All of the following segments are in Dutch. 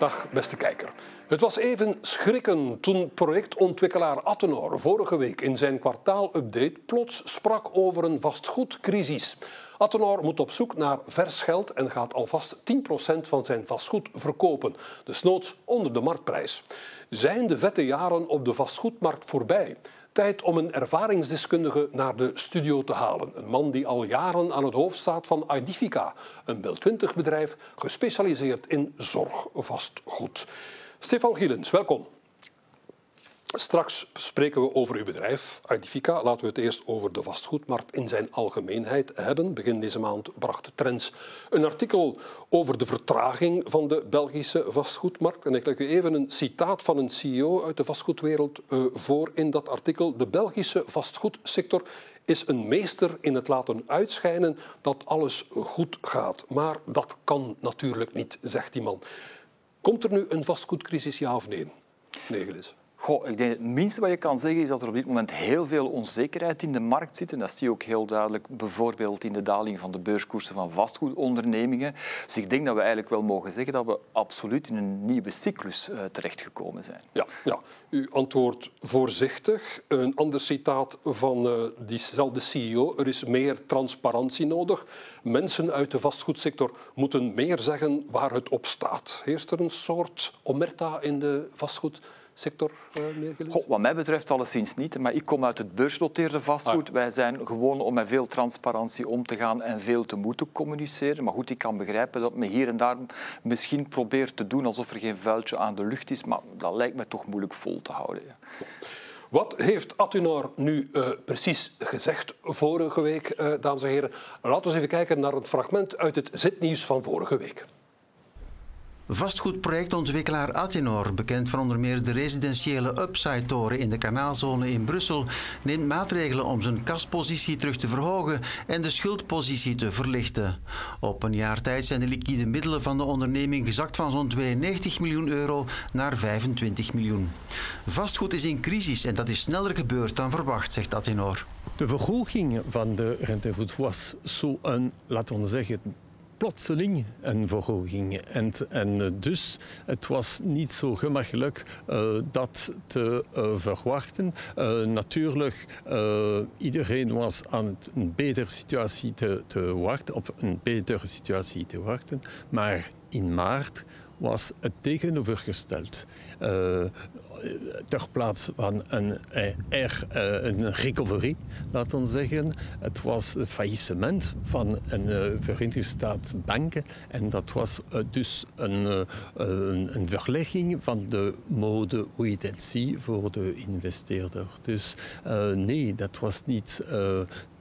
Dag beste kijker. Het was even schrikken toen projectontwikkelaar Attenor vorige week in zijn kwartaalupdate plots sprak over een vastgoedcrisis. Attenor moet op zoek naar vers geld en gaat alvast 10% van zijn vastgoed verkopen, dus noods onder de marktprijs. Zijn de vette jaren op de vastgoedmarkt voorbij? Tijd om een ervaringsdeskundige naar de studio te halen. Een man die al jaren aan het hoofd staat van Idifica, een Bel 20 bedrijf gespecialiseerd in zorgvastgoed. Stefan Gielens, welkom. Straks spreken we over uw bedrijf, Idifica. Laten we het eerst over de vastgoedmarkt in zijn algemeenheid hebben. Begin deze maand bracht Trends een artikel over de vertraging van de Belgische vastgoedmarkt. En ik leg u even een citaat van een CEO uit de vastgoedwereld uh, voor in dat artikel. De Belgische vastgoedsector is een meester in het laten uitschijnen dat alles goed gaat. Maar dat kan natuurlijk niet, zegt die man. Komt er nu een vastgoedcrisis, ja of nee? Nee, Gilles. Goh, ik denk het minste wat je kan zeggen is dat er op dit moment heel veel onzekerheid in de markt zit. En dat zie je ook heel duidelijk bijvoorbeeld in de daling van de beurskoersen van vastgoedondernemingen. Dus ik denk dat we eigenlijk wel mogen zeggen dat we absoluut in een nieuwe cyclus uh, terechtgekomen zijn. Ja, ja, u antwoordt voorzichtig. Een ander citaat van uh, diezelfde CEO. Er is meer transparantie nodig. Mensen uit de vastgoedsector moeten meer zeggen waar het op staat. Heerst er een soort omerta in de vastgoed? Sector Goh, wat mij betreft alleszins niet. Maar ik kom uit het beursnoteerde vastgoed. Ah. Wij zijn gewoon om met veel transparantie om te gaan en veel te moeten communiceren. Maar goed, ik kan begrijpen dat men hier en daar misschien probeert te doen alsof er geen vuiltje aan de lucht is. Maar dat lijkt me toch moeilijk vol te houden. Ja. Wat heeft Atunor nu uh, precies gezegd vorige week, uh, dames en heren? Laten we eens even kijken naar een fragment uit het zitnieuws van vorige week. Vastgoedprojectontwikkelaar Atenor, bekend van onder meer de residentiële Upside-toren in de kanaalzone in Brussel, neemt maatregelen om zijn kaspositie terug te verhogen en de schuldpositie te verlichten. Op een jaar tijd zijn de liquide middelen van de onderneming gezakt van zo'n 92 miljoen euro naar 25 miljoen. Vastgoed is in crisis en dat is sneller gebeurd dan verwacht, zegt Atenor. De verhoging van de rentevoet was zo een, laten we zeggen, plotseling een verhoging. En, en dus het was niet zo gemakkelijk uh, dat te uh, verwachten. Natuurlijk, iedereen was aan het, een betere situatie te, te wachten, op een betere situatie te wachten. Maar in maart was het tegenovergesteld. Ter plaatse van een, er, uh, een recovery, laten we zeggen. Het was het faillissement van een Verenigde Staatsbanken en dat was dus een, een, een, verlegging van de mode wait voor de investeerder. Dus nee, dat was niet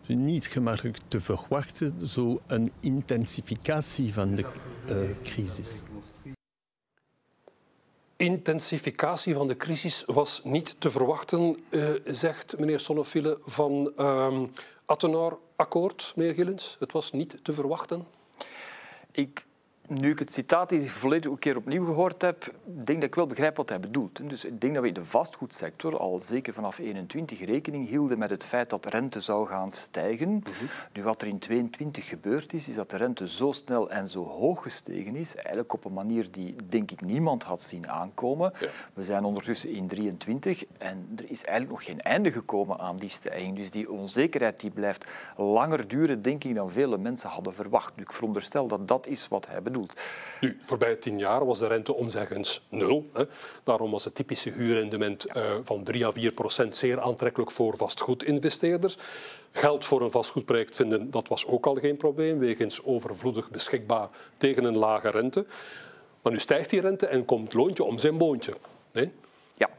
niet gemakkelijk te verwachten, zo'n intensificatie van de crisis intensificatie van de crisis was niet te verwachten, uh, zegt meneer Sonnefille van um, Attenor Akkoord, meneer Gillens. Het was niet te verwachten. Ik nu ik het citaat die volledig een keer opnieuw gehoord heb, denk dat ik wel begrijp wat hij bedoelt. Dus ik denk dat we in de vastgoedsector al zeker vanaf 21 rekening hielden met het feit dat de rente zou gaan stijgen. Mhm. Nu, wat er in 22 gebeurd is, is dat de rente zo snel en zo hoog gestegen is, eigenlijk op een manier die, denk ik, niemand had zien aankomen. We zijn ondertussen in 23 en er is eigenlijk nog geen einde gekomen aan die stijging. Dus die onzekerheid die blijft langer duren, denk ik, dan vele mensen hadden verwacht. Dus ik veronderstel dat dat is wat hij bedoelt. Nu, voorbij tien jaar was de rente omzeggens nul. Hè. Daarom was het typische huurrendement uh, van 3 à 4 procent zeer aantrekkelijk voor vastgoedinvesteerders. Geld voor een vastgoedproject vinden, dat was ook al geen probleem, wegens overvloedig beschikbaar tegen een lage rente. Maar nu stijgt die rente en komt loontje om zijn boontje. Nee? Ja,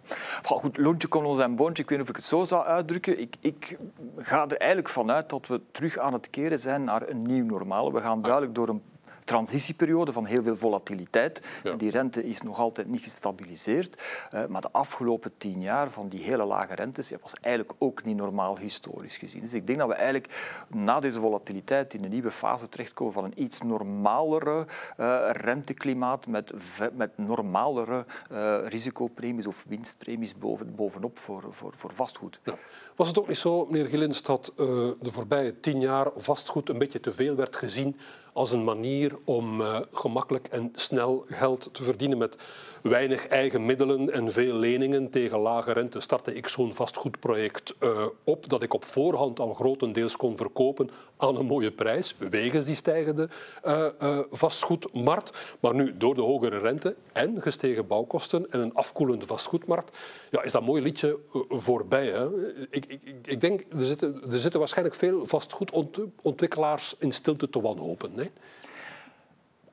goed, loontje komt om zijn boontje. Ik weet niet of ik het zo zou uitdrukken. Ik, ik, ga er eigenlijk vanuit dat we terug aan het keren zijn naar een nieuw normaal. We gaan duidelijk door een transitieperiode van heel veel volatiliteit. En die rente is nog altijd niet gestabiliseerd. Uh, maar de afgelopen tien jaar van die hele lage rentes ja, was eigenlijk ook niet normaal historisch gezien. Dus ik denk dat we eigenlijk na deze volatiliteit in een nieuwe fase terechtkomen van een iets normalere uh, renteklimaat met, met normalere uh, risicopremies of winstpremies boven, bovenop voor, voor, voor vastgoed. Ja. Was het ook niet zo, meneer Gillens, dat de voorbije tien jaar vastgoed een beetje te veel werd gezien als een manier om uh, gemakkelijk en snel geld te verdienen met weinig eigen middelen en veel leningen tegen lage rente startte ik zo'n vastgoedproject uh, op dat ik op voorhand al grotendeels kon verkopen aan een mooie prijs, wegens die stijgende uh, uh, vastgoedmarkt. Maar nu, door de hogere rente en gestegen bouwkosten en een afkoelende vastgoedmarkt, ja, is dat mooie liedje voorbij. Hè? Ik, ik, ik, denk, er zitten, er zitten waarschijnlijk veel vastgoedontwikkelaars in stilte te wanhopen. Nee?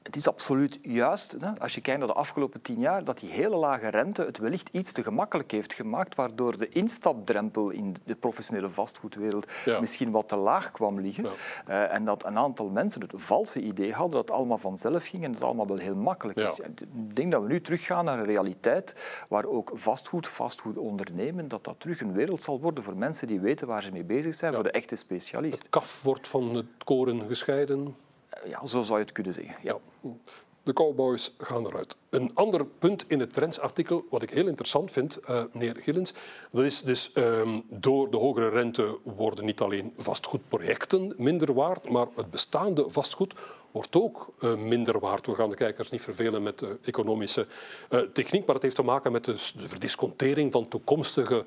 Het is absoluut juist, hè, als je kijkt naar de afgelopen tien jaar, dat die hele lage rente het wellicht iets te gemakkelijk heeft gemaakt, waardoor de instapdrempel in de professionele vastgoedwereld ja. misschien wat te laag kwam liggen. Ja. Uh, en dat een aantal mensen het valse idee hadden dat het allemaal vanzelf ging en dat het allemaal wel heel makkelijk is. Ik denk dat we nu teruggaan naar een realiteit waar ook vastgoed, vastgoed ondernemen, dat dat terug een wereld zal worden voor mensen die weten waar ze mee bezig zijn, voor de echte specialist. Het kaf wordt van het koren gescheiden ja, zo zou je het kunnen zeggen. Ja. De cowboys gaan eruit. Een ander punt in het Trendsartikel, wat ik heel interessant vind, uh, meneer Gillens, dat is dus um, door de hogere rente worden niet alleen vastgoedprojecten minder waard, maar het bestaande vastgoed wordt ook uh, minder waard. We gaan de kijkers niet vervelen met de economische uh, techniek, maar het heeft te maken met de, de verdiscontering van toekomstige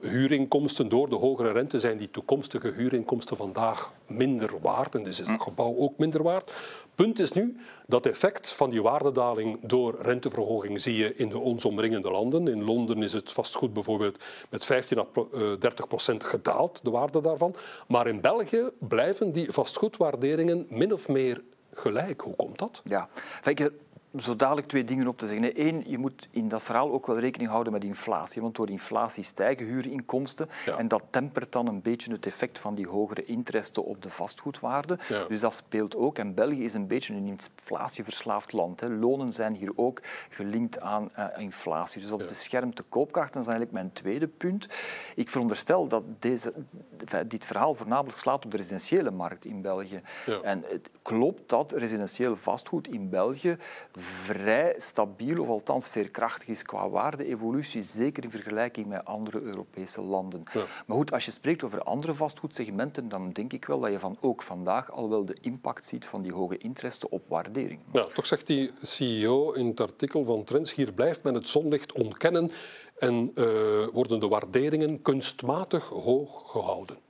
huurinkomsten. Door de hogere rente zijn die toekomstige huurinkomsten vandaag minder waard en dus is het gebouw ook minder waard. Punt is nu dat effect van die waardedaling door renteverhoging zie je in de ons omringende landen. In Londen is het vastgoed bijvoorbeeld met 15 à 30 procent gedaald, de waarde daarvan. Maar in België blijven die vastgoedwaarderingen min of meer gelijk. Hoe komt dat? Ja, zo dadelijk twee dingen op te zeggen. Eén, je moet in dat verhaal ook wel rekening houden met inflatie. Want door inflatie stijgen huurinkomsten. Ja. En dat tempert dan een beetje het effect van die hogere interesten op de vastgoedwaarde. Ja. Dus dat speelt ook. En België is een beetje een inflatieverslaafd land. Hè. Lonen zijn hier ook gelinkt aan uh, inflatie. Dus dat ja. beschermt de koopkracht. En dat is eigenlijk mijn tweede punt. Ik veronderstel dat deze, dit verhaal voornamelijk slaat op de residentiële markt in België. En het klopt dat residentieel vastgoed in België vrij stabiel of althans veerkrachtig is qua waarde-evolutie, zeker in vergelijking met andere Europese landen. Ja. Maar goed, als je spreekt over andere vastgoedsegmenten, dan denk ik wel dat je van ook vandaag al wel de impact ziet van die hoge interesten op waardering. Ja, toch zegt die CEO in het artikel van Trends, hier blijft men het zonlicht ontkennen en uh, worden de waarderingen kunstmatig hoog gehouden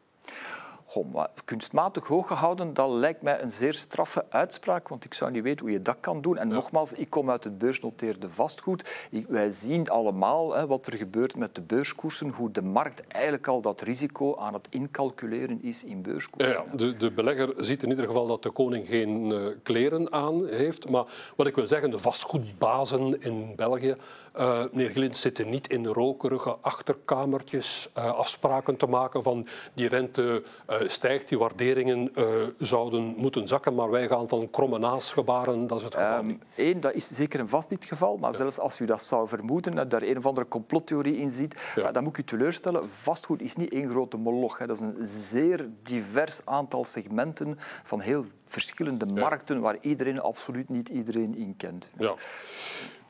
kunstmatig hoog gehouden, dat lijkt mij een zeer straffe uitspraak, want ik zou niet weten hoe je dat kan doen. En ja. nogmaals, ik kom uit het beursnoteerde vastgoed. Wij zien allemaal hè, wat er gebeurt met de beurskoersen, hoe de markt eigenlijk al dat risico aan het incalculeren is in beurskoersen. Ja, ja. De, de, belegger ziet in ieder geval dat de koning geen uh, kleren aan heeft. Maar wat ik wil zeggen, de vastgoedbazen in België uh, meneer Glint zitten niet in rokerige achterkamertjes uh, afspraken te maken van die rente uh, stijgt, die waarderingen zouden moeten zakken, maar wij gaan van kromme naasgebaren, dat is het geval um, Eén, dat is zeker en vast niet het geval, maar ja. zelfs als u dat zou vermoeden, dat daar een of andere complottheorie in ziet, ja. dan moet ik u teleurstellen, vastgoed is niet één grote moloch. Hè. Dat is een zeer divers aantal segmenten van heel verschillende markten waar iedereen absoluut niet iedereen in kent. Ja.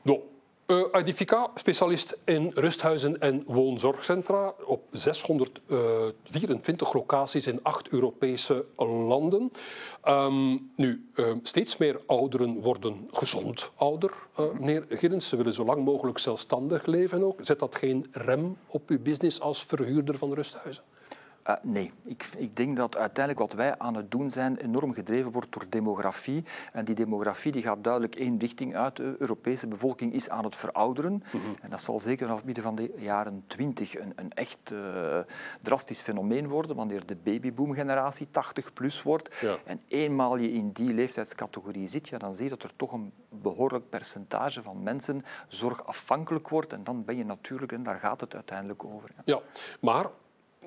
No. Uh, Edifica, specialist in rusthuizen en woonzorgcentra op 624 locaties in acht Europese landen. Um, nu, uh, steeds meer ouderen worden gezond ouder, uh, meneer Gillens. Ze willen zo lang mogelijk zelfstandig leven ook. Zet dat geen rem op uw business als verhuurder van rusthuizen? Uh, nee, ik, ik, denk dat uiteindelijk wat wij aan het doen zijn enorm gedreven wordt door demografie. En die demografie die gaat duidelijk één richting uit. De Europese bevolking is aan het verouderen. Mm -hmm. En dat zal zeker vanaf midden van de jaren twintig een, een, echt uh, drastisch fenomeen worden, wanneer de babyboom-generatie 80 plus wordt. Ja. En eenmaal je in die leeftijdscategorie zit, ja, dan zie je dat er toch een behoorlijk percentage van mensen zorgafhankelijk wordt. En dan ben je natuurlijk, en daar gaat het uiteindelijk over. Ja, ja maar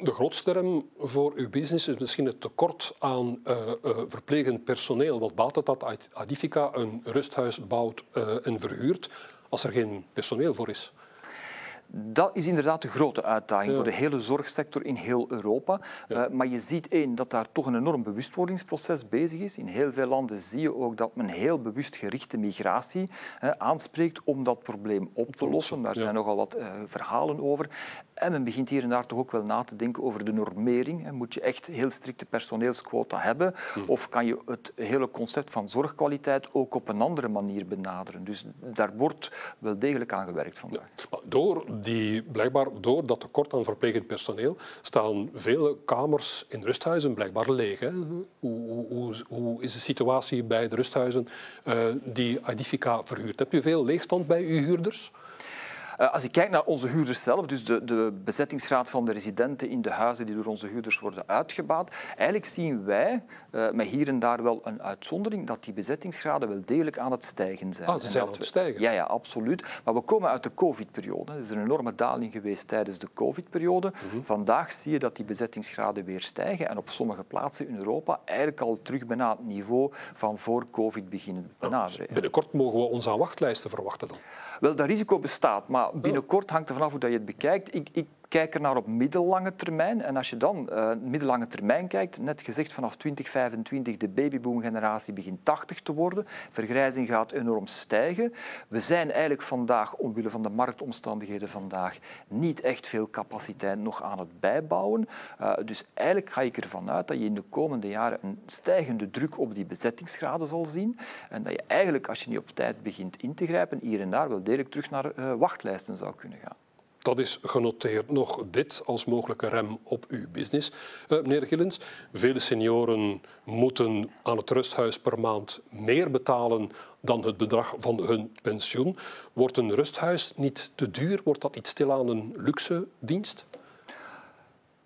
de grootste rem voor uw business is misschien het tekort aan uh, uh, verplegend personeel. Wat baat het dat Adifica een rusthuis bouwt uh, en verhuurt als er geen personeel voor is? Dat is inderdaad de grote uitdaging ja. voor de hele zorgsector in heel Europa. Ja. Uh, maar je ziet één, dat daar toch een enorm bewustwordingsproces bezig is. In heel veel landen zie je ook dat men heel bewust gerichte migratie uh, aanspreekt om dat probleem op te lossen. Daar zijn nogal wat uh, verhalen over. En men begint hier en daar toch ook wel na te denken over de normering. Moet je echt heel strikte personeelsquota hebben? Hmm. Of kan je het hele concept van zorgkwaliteit ook op een andere manier benaderen? Dus daar wordt wel degelijk aan gewerkt vandaag. Door die, blijkbaar door dat tekort aan verplegend personeel staan vele kamers in rusthuizen blijkbaar leeg. Hè? Hoe, hoe, hoe, is de situatie bij de rusthuizen uh, die Adifica verhuurt? Heb je veel leegstand bij uw huurders? Eh, als ik kijk naar onze huurders zelf, dus de, de bezettingsgraad van de residenten in de huizen die door onze huurders worden uitgebaat, eigenlijk zien wij, uh, met hier en daar wel een uitzondering, dat die bezettingsgraden wel degelijk aan het stijgen zijn. Ah, ze zijn aan het stijgen? Ja, ja, absoluut. Maar we komen uit de covid-periode. Er is een enorme daling geweest tijdens de covid-periode. Mhm. Vandaag zie je dat die bezettingsgraden weer stijgen en op sommige plaatsen in Europa eigenlijk al terug bijna het niveau van voor covid beginnen benaderen. binnenkort mogen we ons aan wachtlijsten verwachten dan? Wel, dat risico bestaat, maar binnenkort hangt er vanaf hoe dat je het bekijkt. Ik, ik kijk er naar op middellange termijn. En als je dan uh, middellange termijn kijkt, net gezegd vanaf 2025 de babyboom-generatie begint 80 te worden. Vergrijzing gaat enorm stijgen. We zijn eigenlijk vandaag, omwille van de marktomstandigheden vandaag, niet echt veel capaciteit nog aan het bijbouwen. Uh, dus eigenlijk ga ik ervan uit dat je in de komende jaren een stijgende druk op die bezettingsgraden zal zien. En dat je eigenlijk, als je niet op tijd begint in te grijpen, hier en daar wel degelijk terug naar uh, wachtlijsten zou kunnen gaan. Dat is genoteerd. Nog dit als mogelijke rem op uw business, uh, meneer Gillens. Vele senioren moeten aan het rusthuis per maand meer betalen dan het bedrag van hun pensioen. Wordt een rusthuis niet te duur? Wordt dat niet stilaan een luxe dienst?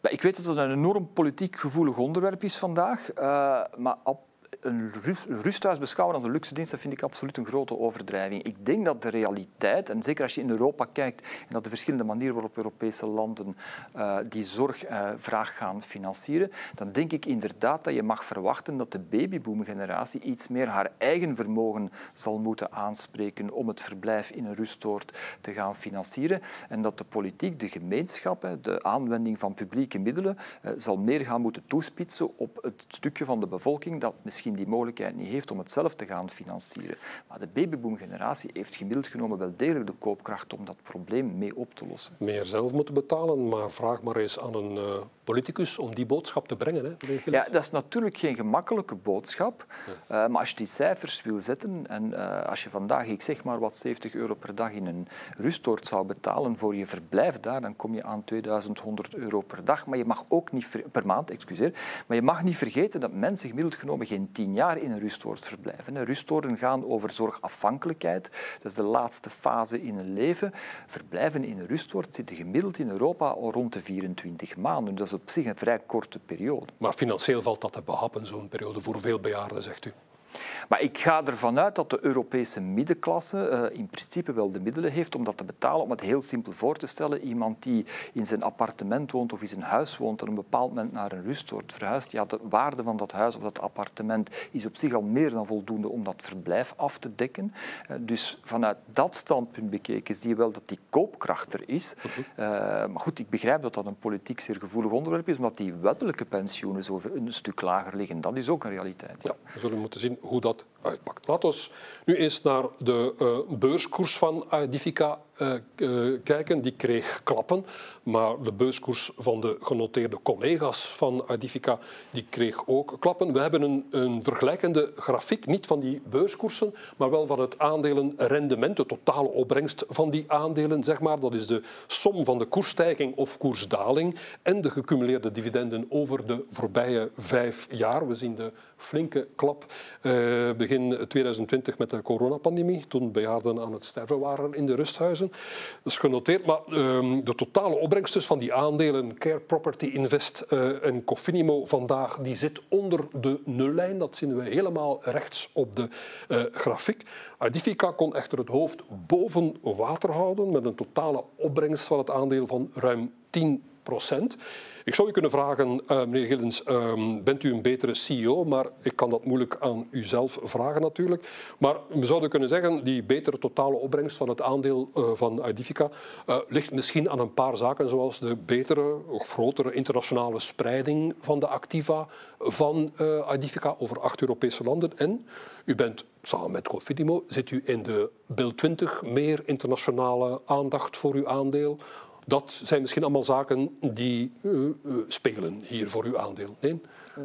Ik weet dat het een enorm politiek gevoelig onderwerp is vandaag, uh, maar een rusthuis beschouwen als een luxe dienst, dat vind ik absoluut een grote overdrijving. Ik denk dat de realiteit, en zeker als je in Europa kijkt en dat de verschillende manieren waarop Europese landen uh, die zorgvraag uh, gaan financieren, dan denk ik inderdaad dat je mag verwachten dat de babyboom-generatie iets meer haar eigen vermogen zal moeten aanspreken om het verblijf in een rustoord te gaan financieren. En dat de politiek, de gemeenschap, de aanwending van publieke middelen, uh, zal meer gaan moeten toespitsen op het stukje van de bevolking dat misschien die mogelijkheid niet heeft om het zelf te gaan financieren. Maar de babyboom-generatie heeft gemiddeld genomen wel degelijk de koopkracht om dat probleem mee op te lossen. Meer zelf moeten betalen, maar vraag maar eens aan een uh, politicus om die boodschap te brengen. Hè, ja, dat is natuurlijk geen gemakkelijke boodschap. Uh, maar als je die cijfers wil zetten en uh, als je vandaag, ik zeg maar wat 70 euro per dag in een rustoord zou betalen voor je verblijf daar, dan kom je aan 2100 euro per dag. Maar je mag ook niet per maand, excuseer. Maar je mag niet vergeten dat mensen gemiddeld genomen geen tien jaar in een rustoord verblijven. Rustoorden gaan over zorgafhankelijkheid. Dat is de laatste fase in een leven. Verblijven in een rustoord zitten gemiddeld in Europa rond de 24 maanden. Dat is op zich een vrij korte periode. Maar financieel valt dat te behappen, zo'n periode, voor veel bejaarden, zegt u? Maar ik ga ervan uit dat de Europese middenklasse uh, in principe wel de middelen heeft om dat te betalen. Om het heel simpel voor te stellen, iemand die in zijn appartement woont of in zijn huis woont en op een bepaald moment naar een rustoord verhuist, ja, de waarde van dat huis of dat appartement is op zich al meer dan voldoende om dat verblijf af te dekken. Uh, dus vanuit dat standpunt bekeken zie je wel dat die koopkracht er is. Uh, maar goed, ik begrijp dat dat een politiek zeer gevoelig onderwerp is, omdat die wettelijke pensioenen zo een stuk lager liggen. Dat is ook een realiteit. Ja, we zullen moeten zien hoe dat Laten we nu eens naar de uh, beurskoers van Adifica uh, uh, kijken. Die kreeg klappen, maar de beurskoers van de genoteerde collega's van Adifica die kreeg ook klappen. We hebben een, een vergelijkende grafiek, niet van die beurskoersen, maar wel van het aandelenrendement, de totale opbrengst van die aandelen, zeg maar. Dat is de som van de koersstijging of koersdaling en de gecumuleerde dividenden over de voorbije vijf jaar. We zien de flinke klap uh, begin 2020 met de coronapandemie, toen bejaarden aan het sterven waren in de rusthuizen. Dat is genoteerd, maar uh, de totale opbrengst dus van die aandelen Care Property Invest uh, en Cofinimo vandaag, die zit onder de nullijn. Dat zien we helemaal rechts op de grafiek. Adifica kon echter het hoofd boven water houden met een totale opbrengst van het aandeel van ruim 10 Ik zou u kunnen vragen, uh, meneer Gillens, uh, bent u een betere CEO? Maar ik kan dat moeilijk aan u zelf vragen natuurlijk. Maar we zouden kunnen zeggen, die betere totale opbrengst van het aandeel uh, van Adifica uh, ligt misschien aan een paar zaken, zoals de betere of grotere internationale spreiding van de activa van Adifica over acht Europese landen. En u bent samen met Cofidimo, zit u in de BIL 20 meer internationale aandacht voor uw aandeel Dat zijn misschien allemaal zaken die uh, spelen hier voor uw aandeel. Nee?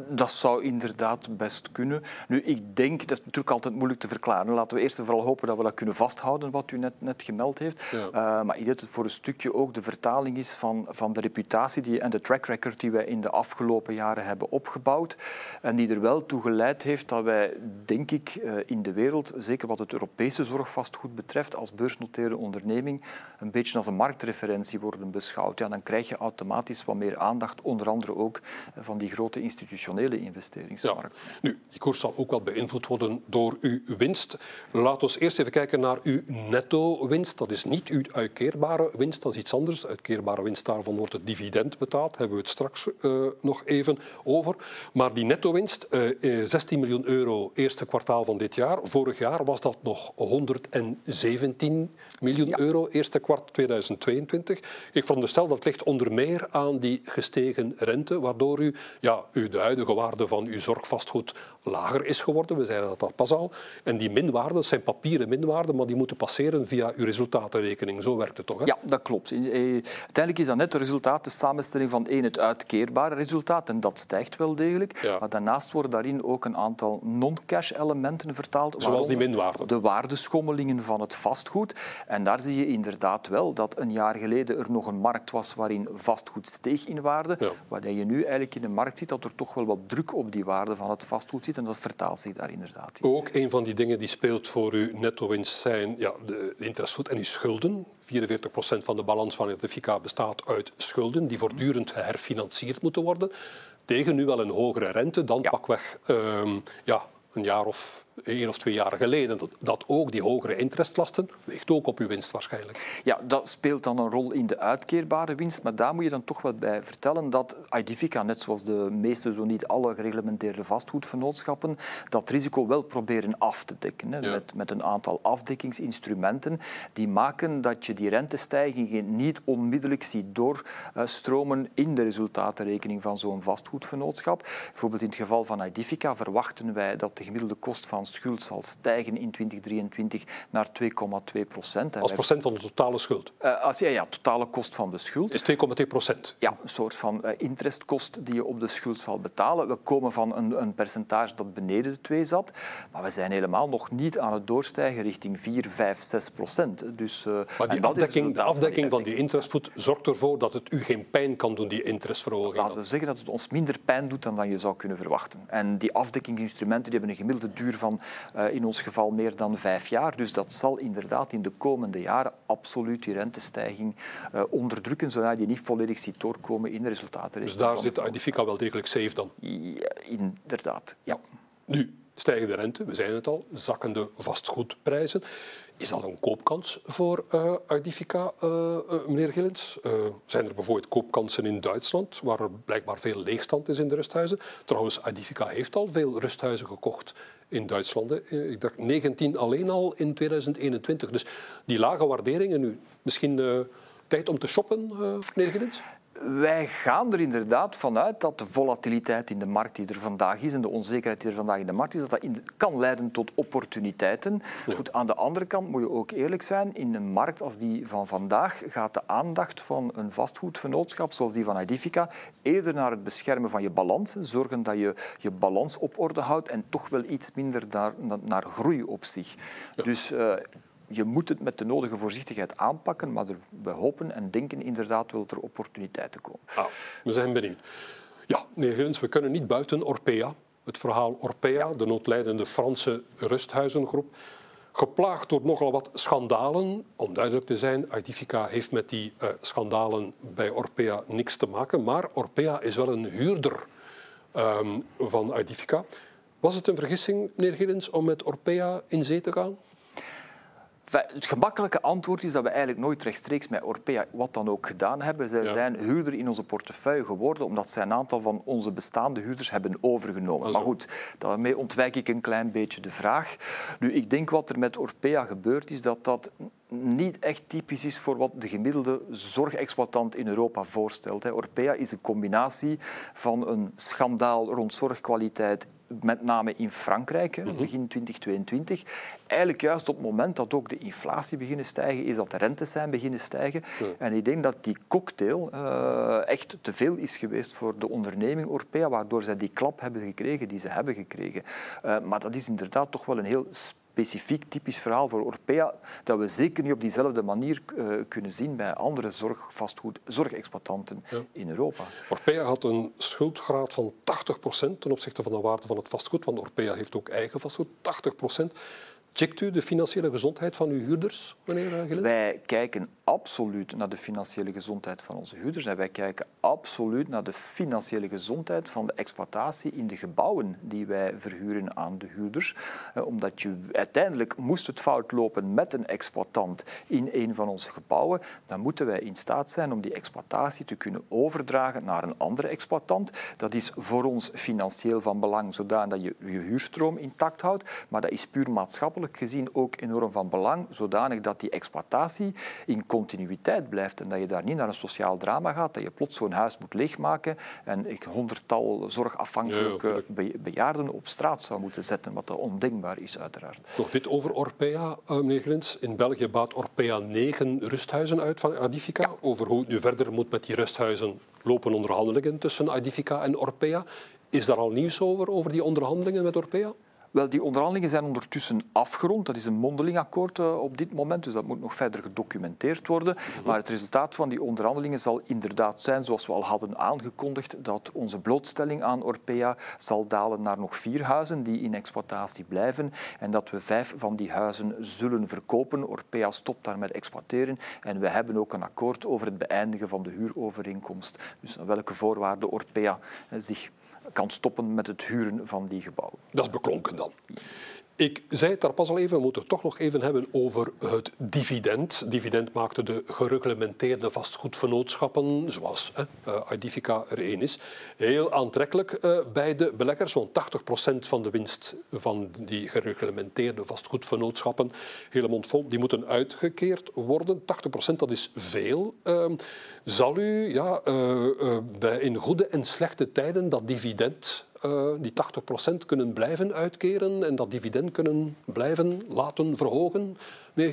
Dat zou inderdaad best kunnen. Nu, ik denk, dat is natuurlijk altijd moeilijk te verklaren. Laten we eerst en vooral hopen dat we dat kunnen vasthouden, wat u net, net gemeld heeft. Ja. Uh, maar ik denk dat het voor een stukje ook de vertaling is van, van de reputatie die, en de track record die wij in de afgelopen jaren hebben opgebouwd. En die er wel toe geleid heeft dat wij, denk ik, uh, in de wereld, zeker wat het Europese zorgvastgoed betreft, als beursnoteerde onderneming, een beetje als een marktreferentie worden beschouwd. Ja, dan krijg je automatisch wat meer aandacht, onder andere ook van die grote instituties institutionele investeringsmarkt. Ja. Nu, die koers zal ook wel beïnvloed worden door uw winst. Laten we eerst even kijken naar uw netto-winst. Dat is niet uw uitkeerbare winst, dat is iets anders. Uitkeerbare winst, daarvan wordt het dividend betaald. Daar hebben we het straks uh, nog even over. Maar die netto-winst, uh, 16 miljoen euro eerste kwartaal van dit jaar. Vorig jaar was dat nog 117 miljoen ja. euro eerste kwart 2022. Ik veronderstel dat ligt onder meer aan die gestegen rente, waardoor u ja, u de huidige waarde van uw zorgvastgoed lager is geworden. We zeiden dat al pas al. En die minwaarden zijn papieren minwaarden, maar die moeten passeren via uw resultatenrekening. Zo werkt het toch? Hè? Ja, dat klopt. Eh, uiteindelijk is dat net het resultaat, de samenstelling van één, het uitkeerbare resultaat. En dat stijgt wel degelijk. Ja. Maar daarnaast worden daarin ook een aantal non-cash elementen vertaald. Zoals die minwaarden. De waardeschommelingen van het vastgoed. En daar zie je inderdaad wel dat een jaar geleden er nog een markt was waarin vastgoed steeg in waarde. Ja. Waar je nu eigenlijk in de markt ziet dat er toch wel wat druk op die waarde van het vastgoed zit. En dat vertaalt zich daar inderdaad in. Ook een van die dingen die speelt voor uw netto-winst zijn ja, de interestvoet en uw schulden. 44% van de balans van het FICA bestaat uit schulden die voortdurend herfinancierd moeten worden. Tegen nu wel een hogere rente dan ja. pakweg um, ja, een jaar of één of twee jaar geleden, dat, dat ook die hogere interestlasten weegt ook op uw winst waarschijnlijk. Ja, dat speelt dan een rol in de uitkeerbare winst, maar daar moet je dan toch wel bij vertellen dat Idifica, net zoals de meeste, zo niet alle gereglementeerde vastgoedvernootschappen, dat risico wel proberen af te dekken. Hè, ja. met, met een aantal afdekkingsinstrumenten die maken dat je die rentestijgingen niet onmiddellijk ziet doorstromen in de resultatenrekening van zo'n vastgoedvernootschap. Bijvoorbeeld in het geval van Idifica verwachten wij dat de gemiddelde kost van schuld zal stijgen in 2023 naar 2,2 procent. Als procent van de totale schuld? Uh, als, ja, ja, totale kost van de schuld. Is 2,2 procent? Ja, een soort van uh, interestkost die je op de schuld zal betalen. We komen van een, een percentage dat beneden de 2 zat, maar we zijn helemaal nog niet aan het doorstijgen richting 4, 5, 6 procent. Dus, uh, maar die afdekking, de afdekking van die interestvoet zorgt ervoor dat het u geen pijn kan doen, die interestverhoging? Laten we zeggen dat het ons minder pijn doet dan, dan je zou kunnen verwachten. En die afdekkingsinstrumenten die hebben een gemiddelde duur van uh, in ons geval meer dan vijf jaar. Dus dat zal inderdaad in de komende jaren absoluut die rentestijging uh, onderdrukken, zodat je niet volledig ziet doorkomen in de resultaten. Dus daar zit Identifica wel degelijk safe dan? Ja, inderdaad, ja. Nu, stijgen de rente, we zijn het al, zakkende vastgoedprijzen. Is dat een koopkans voor uh, Ardifica, uh, uh, meneer Gillens? zijn er bijvoorbeeld koopkansen in Duitsland, waar er blijkbaar veel leegstand is in de rusthuizen? Trouwens, Ardifica heeft al veel rusthuizen gekocht in Duitsland. Ik dacht 19 alleen al in 2021. Dus die lage waarderingen nu, misschien tijd om te shoppen, meneer Gillens? Wij gaan er inderdaad vanuit dat de volatiliteit in de markt die er vandaag is en de onzekerheid die er vandaag in de markt is, dat dat kan leiden tot opportuniteiten. Ja. Goed, aan de andere kant moet je ook eerlijk zijn, in een markt als die van vandaag gaat de aandacht van een vastgoedvernootschap zoals die van Edifica eerder naar het beschermen van je balans, zorgen dat je je balans op orde houdt en toch wel iets minder naar, naar groei op zich. Ja. Dus uh, je moet het met de nodige voorzichtigheid aanpakken, maar we hopen en denken inderdaad wel dat er opportuniteiten komen. Ah, we zijn benieuwd. Ja, meneer Grins, we kunnen niet buiten Orpea. Het verhaal Orpea, de noodlijdende Franse rusthuizengroep. Geplaagd door nogal wat schandalen. Om duidelijk te zijn, Aidifica heeft met die uh, schandalen bij Orpea niks te maken. Maar Orpea is wel een huurder um, van Aidifica. Was het een vergissing, meneer Gillens, om met Orpea in zee te gaan? Het gemakkelijke antwoord is dat we eigenlijk nooit rechtstreeks met Orpea wat dan ook gedaan hebben. Zij ja. zijn huurder in onze portefeuille geworden omdat zij een aantal van onze bestaande huurders hebben overgenomen. Also. Maar goed, daarmee ontwijk ik een klein beetje de vraag. Nu, ik denk wat er met Orpea gebeurd is, dat dat niet echt typisch is voor wat de gemiddelde zorgexploitant in Europa voorstelt. Orpea is een combinatie van een schandaal rond zorgkwaliteit met name in Frankrijk, mm begin 2022. Eigenlijk juist op het moment dat ook de inflatie beginnen stijgen, is dat de rentes zijn beginnen stijgen. En ik denk dat die cocktail uh, echt te veel is geweest voor de onderneming Orpea, waardoor zij die klap hebben gekregen die ze hebben gekregen. Uh, maar dat is inderdaad toch wel een heel specifiek typisch verhaal voor Orpea dat we zeker niet op diezelfde manier uh, kunnen zien bij andere zorgvastgoed, zorgexploitanten ja. in Europa. Orpea had een schuldgraad van 80% ten opzichte van de waarde van het vastgoed, want Orpea heeft ook eigen vastgoed, 80%. Checkt u de financiële gezondheid van uw huurders, meneer Gillen? Wij kijken absoluut naar de financiële gezondheid van onze huurders en wij kijken absoluut naar de financiële gezondheid van de exploitatie in de gebouwen die wij verhuren aan de huurders. Eh, omdat je uiteindelijk moest het fout lopen met een exploitant in een van onze gebouwen, dan moeten wij in staat zijn om die exploitatie te kunnen overdragen naar een andere exploitant. Dat is voor ons financieel van belang, zodat je je huurstroom intact houdt, maar dat is puur maatschappelijk gezien ook enorm van belang, zodanig dat die exploitatie in continuïteit blijft en dat je daar niet naar een sociaal drama gaat, dat je plots zo'n huis moet leegmaken en ik honderdtal zorgafhankelijke bejaarden op straat zou moeten zetten, wat ondenkbaar is uiteraard. Nog dit over Orpea, uh, meneer Grins. In België baat Orpea negen rusthuizen uit van Adifica. Over hoe het nu verder moet met die rusthuizen lopen onderhandelingen tussen Adifica en Orpea. Is daar al nieuws over, over die onderhandelingen met Orpea? Wel, die onderhandelingen zijn ondertussen afgerond. Dat is een mondeling akkoord uh, op dit moment, dus dat moet nog verder gedocumenteerd worden. Mhm. Maar het resultaat van die onderhandelingen zal inderdaad zijn, zoals we al hadden aangekondigd, dat onze blootstelling aan Orpea zal dalen naar nog vier huizen die in exploitatie blijven en dat we vijf van die huizen zullen verkopen. Orpea stopt daar met exploiteren en we hebben ook een akkoord over het beëindigen van de huurovereenkomst. Dus welke voorwaarden Orpea uh, zich kan stoppen met het huren van die gebouwen. Dat is beklonken dan. Ik zei het daar pas al even, we moeten het toch nog even hebben over het dividend. Dividend maakte de gereglementeerde vastgoedvernootschappen, zoals eh, Idifica er één is, heel aantrekkelijk uh, bij de beleggers. Want 80% van de winst van die gereglementeerde vastgoedvernootschappen, hele mond vol, die moeten uitgekeerd worden. 80% dat is veel. Uh, zal u ja, uh, bij in goede en slechte tijden dat dividend uh, die 80% kunnen blijven uitkeren en dat dividend kunnen blijven laten verhogen, meneer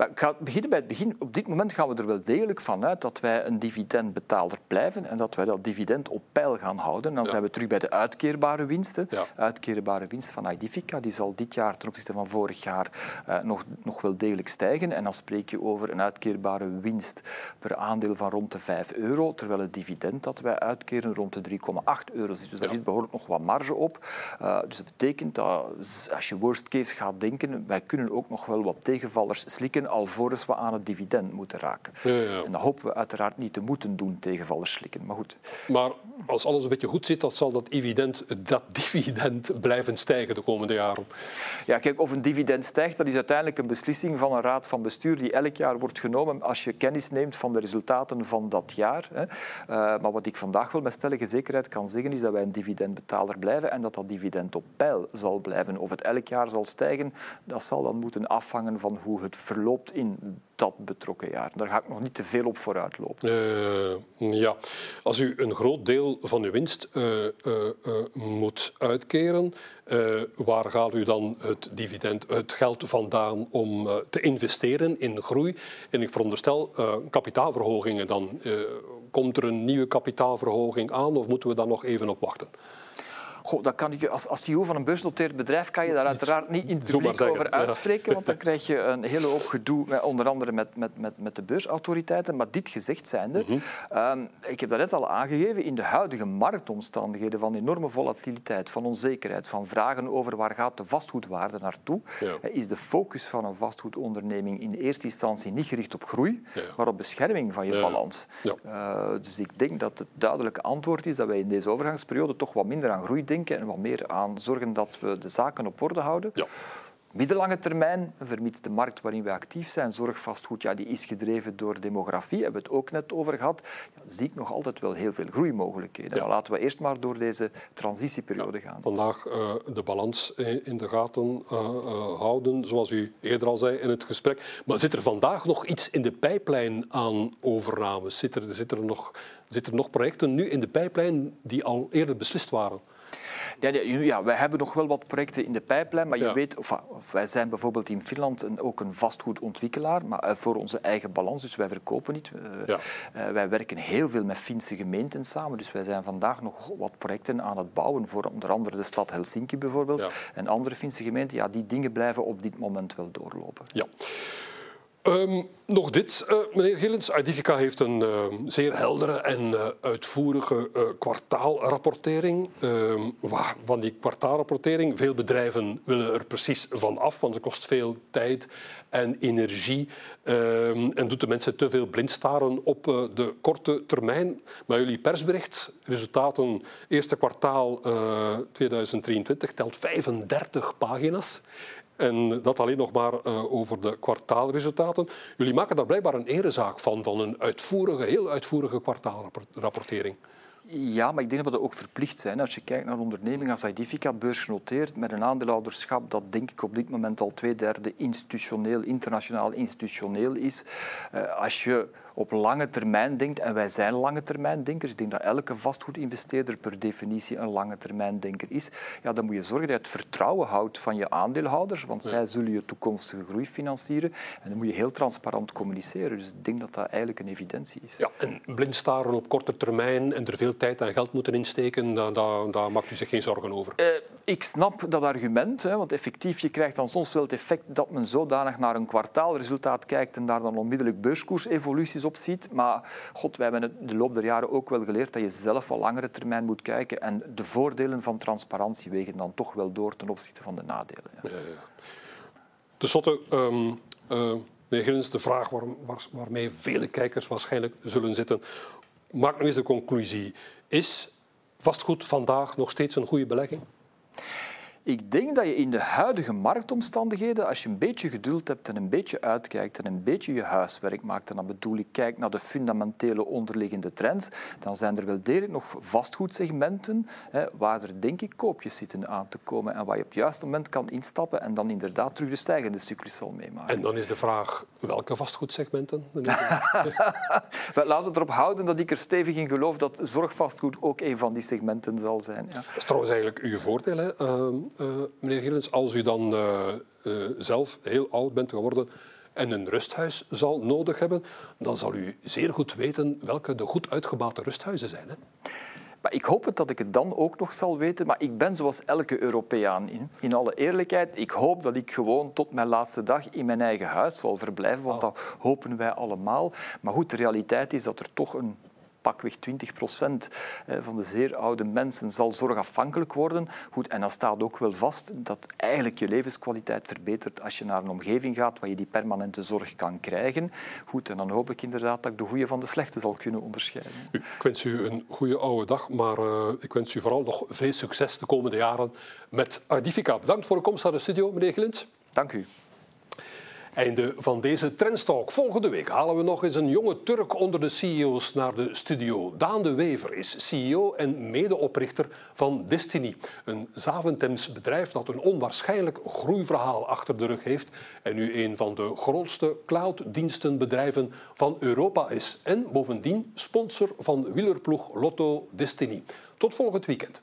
Gillens? ik ga beginnen bij het begin. Op dit moment gaan we er wel degelijk van uit dat wij een dividendbetaler blijven en dat wij dat dividend op peil gaan houden. Dan zijn we terug bij de uitkeerbare winsten. Ja. Uitkeerbare winst van Idifica die zal dit jaar ten opzichte van vorig jaar uh, nog, nog wel degelijk stijgen. En dan spreek je over een uitkeerbare winst per aandeel van rond de 5 euro, terwijl het dividend dat wij uitkeren rond de 3,8 euro zit. Dus daar zit behoorlijk nog wat marge op. Uh, dus dat betekent dat als je worst case gaat denken, wij kunnen ook nog wel wat tegenvallers slikken alvorens we aan het dividend moeten raken. Ja, ja. En dat hopen we uiteraard niet te moeten doen, tegenvallers slikken. Maar goed. Maar als alles een beetje goed zit, dan zal dat dividend, dat dividend blijven stijgen de komende jaren. Ja, kijk, of een dividend stijgt, dat is uiteindelijk een beslissing van een raad van bestuur die elk jaar wordt genomen als je kennis neemt van de resultaten van dat jaar. Hè. Uh, maar wat ik vandaag wel met stellige zekerheid kan zeggen, is dat wij een dividendbetaler blijven en dat dat dividend op peil zal blijven. Of het elk jaar zal stijgen, dat zal dan moeten afhangen van hoe het in dat betrokken jaar. Daar ga ik nog niet te veel op vooruit lopen. Uh, ja, als u een groot deel van uw winst uh, uh, moet uitkeren, waar gaat u dan het dividend, het geld vandaan om te investeren in groei? En ik veronderstel kapitaalverhogingen dan. komt er een nieuwe kapitaalverhoging aan of moeten we daar nog even op wachten? Goh, dat kan ik, als, als CEO van een beursnoteerd bedrijf kan je daar uiteraard niet in het publiek over uitspreken, want dan krijg je een hele hoop gedoe, met, onder andere met, met, met, met de beursautoriteiten. Maar dit gezegd zijnde, mm ik heb dat net al aangegeven, in de huidige marktomstandigheden van enorme volatiliteit, van onzekerheid, van vragen over waar gaat de vastgoedwaarde naartoe, ja. is de focus van een vastgoedonderneming in eerste instantie niet gericht op groei, ja. maar op bescherming van je ja. balans. Uh, dus ik denk dat het duidelijke antwoord is dat wij in deze overgangsperiode toch wat minder aan groei denken en wat meer aan zorgen dat we de zaken op orde houden. Ja. Middellange termijn, vermits de markt waarin we actief zijn, zorgvastgoed, ja, die is gedreven door demografie, hebben we het ook net over gehad, ja, zie ik nog altijd wel heel veel groeimogelijkheden. Ja. laten we eerst maar door deze transitieperiode gaan. Vandaag uh, de balans in de gaten uh, uh, houden, zoals u eerder al zei in het gesprek. Maar zit er vandaag nog iets in de pijplijn aan overnames? Zit er, zit er, nog, zit er nog projecten nu in de pijplijn die al eerder beslist waren? Ja, ja, wij hebben nog wel wat projecten in de pijplijn, maar je weet, of, of, wij zijn bijvoorbeeld in Finland een, ook een vastgoedontwikkelaar, maar uh, voor onze eigen balans, dus wij verkopen niet. Uh, ja. uh, wij werken heel veel met Finse gemeenten samen, dus wij zijn vandaag nog wat projecten aan het bouwen voor onder andere de stad Helsinki bijvoorbeeld en andere Finse gemeenten. Ja, die dingen blijven op dit moment wel doorlopen. Ja. Um, nog dit, uh, meneer Gillens. Identica heeft een uh, zeer heldere en uh, uitvoerige kwartaalrapportering. Ehm, van die kwartaalrapportering, veel bedrijven willen er precies van af, want het kost veel tijd en energie ehm, en doet de mensen te veel blind staren op de korte termijn. Maar jullie persbericht, resultaten eerste kwartaal 2023, telt 35 pagina's. En dat alleen nog maar uh, over de kwartaalresultaten. Jullie maken daar blijkbaar een erezaak van, van een uitvoerige, heel uitvoerige kwartaalrapportering. Ja, maar ik denk dat we ook verplicht zijn. Als je kijkt naar ondernemingen als Idifica, beursgenoteerd, met een aandeelhouderschap dat denk ik op dit moment al twee derde institutioneel, internationaal institutioneel is. Uh, als je op lange termijn denkt, en wij zijn lange termijn denkers, ik denk dat elke vastgoedinvesteerder per definitie een lange termijn denker is, ja, dan moet je zorgen dat je het vertrouwen houdt van je aandeelhouders, want ja. zij zullen je toekomstige groei financieren. En dan moet je heel transparant communiceren. Dus ik denk dat dat eigenlijk een evidentie is. Ja, en blind staren op korte termijn en er veel tijd en geld moeten insteken, daar, daar, daar maakt u zich geen zorgen over? Uh, ik snap dat argument, hè, want effectief, je krijgt dan soms wel het effect dat men zodanig naar een kwartaalresultaat kijkt en daar dan onmiddellijk beurskoersevoluties op ziet. Maar god, wij hebben de loop der jaren ook wel geleerd dat je zelf wel langere termijn moet kijken en de voordelen van transparantie wegen dan toch wel door ten opzichte van de nadelen. Ja. Ja, ja. Uh, meneer Gillens, de vraag waar, waarmee vele kijkers waarschijnlijk zullen zitten. Maak nu eens de conclusie. Is vastgoed vandaag nog steeds een goede belegging? Ik denk dat je in de huidige marktomstandigheden, als je een beetje geduld hebt en een beetje uitkijkt en een beetje je huiswerk maakt, en dan bedoel ik kijk naar de fundamentele onderliggende trends, dan zijn er wel degelijk nog vastgoedsegmenten hè, waar er denk ik koopjes zitten aan te komen en waar je op het juiste moment kan instappen en dan inderdaad terug de stijgende cyclus zal meemaken. En dan is de vraag, welke vastgoedsegmenten? Laten we erop houden dat ik er stevig in geloof dat zorgvastgoed ook een van die segmenten zal zijn. Ja. Dat is trouwens eigenlijk uw voordeel, hè? Uh, uh, meneer Gillens, als u dan uh, uh, zelf heel oud bent geworden en een rusthuis zal nodig hebben, dan zal u zeer goed weten welke de goed uitgebouwde rusthuizen zijn. Hè? Maar ik hoop het dat ik het dan ook nog zal weten. Maar ik ben zoals elke Europeaan in. In alle eerlijkheid, ik hoop dat ik gewoon tot mijn laatste dag in mijn eigen huis zal verblijven. Want dat hopen wij allemaal. Maar goed, de realiteit is dat er toch een pakweg 20 procent van de zeer oude mensen zal zorgafhankelijk worden. Goed, en dan staat ook wel vast dat eigenlijk je levenskwaliteit verbetert als je naar een omgeving gaat waar je die permanente zorg kan krijgen. Goed, en dan hoop ik inderdaad dat ik de goede van de slechte zal kunnen onderscheiden. Ik wens u een goede oude dag, maar uh, ik wens u vooral nog veel succes de komende jaren met Ardifica. Bedankt voor de komst naar de studio, meneer Glint. Dank u. Einde van deze Trendstalk. Volgende week halen we nog eens een jonge Turk onder de CEO's naar de studio. Daan de Wever is CEO en medeoprichter van Destiny. Een Zaventems bedrijf dat een onwaarschijnlijk groeiverhaal achter de rug heeft en nu een van de grootste clouddienstenbedrijven van Europa is. En bovendien sponsor van wielerploeg Lotto Destiny. Tot volgend weekend.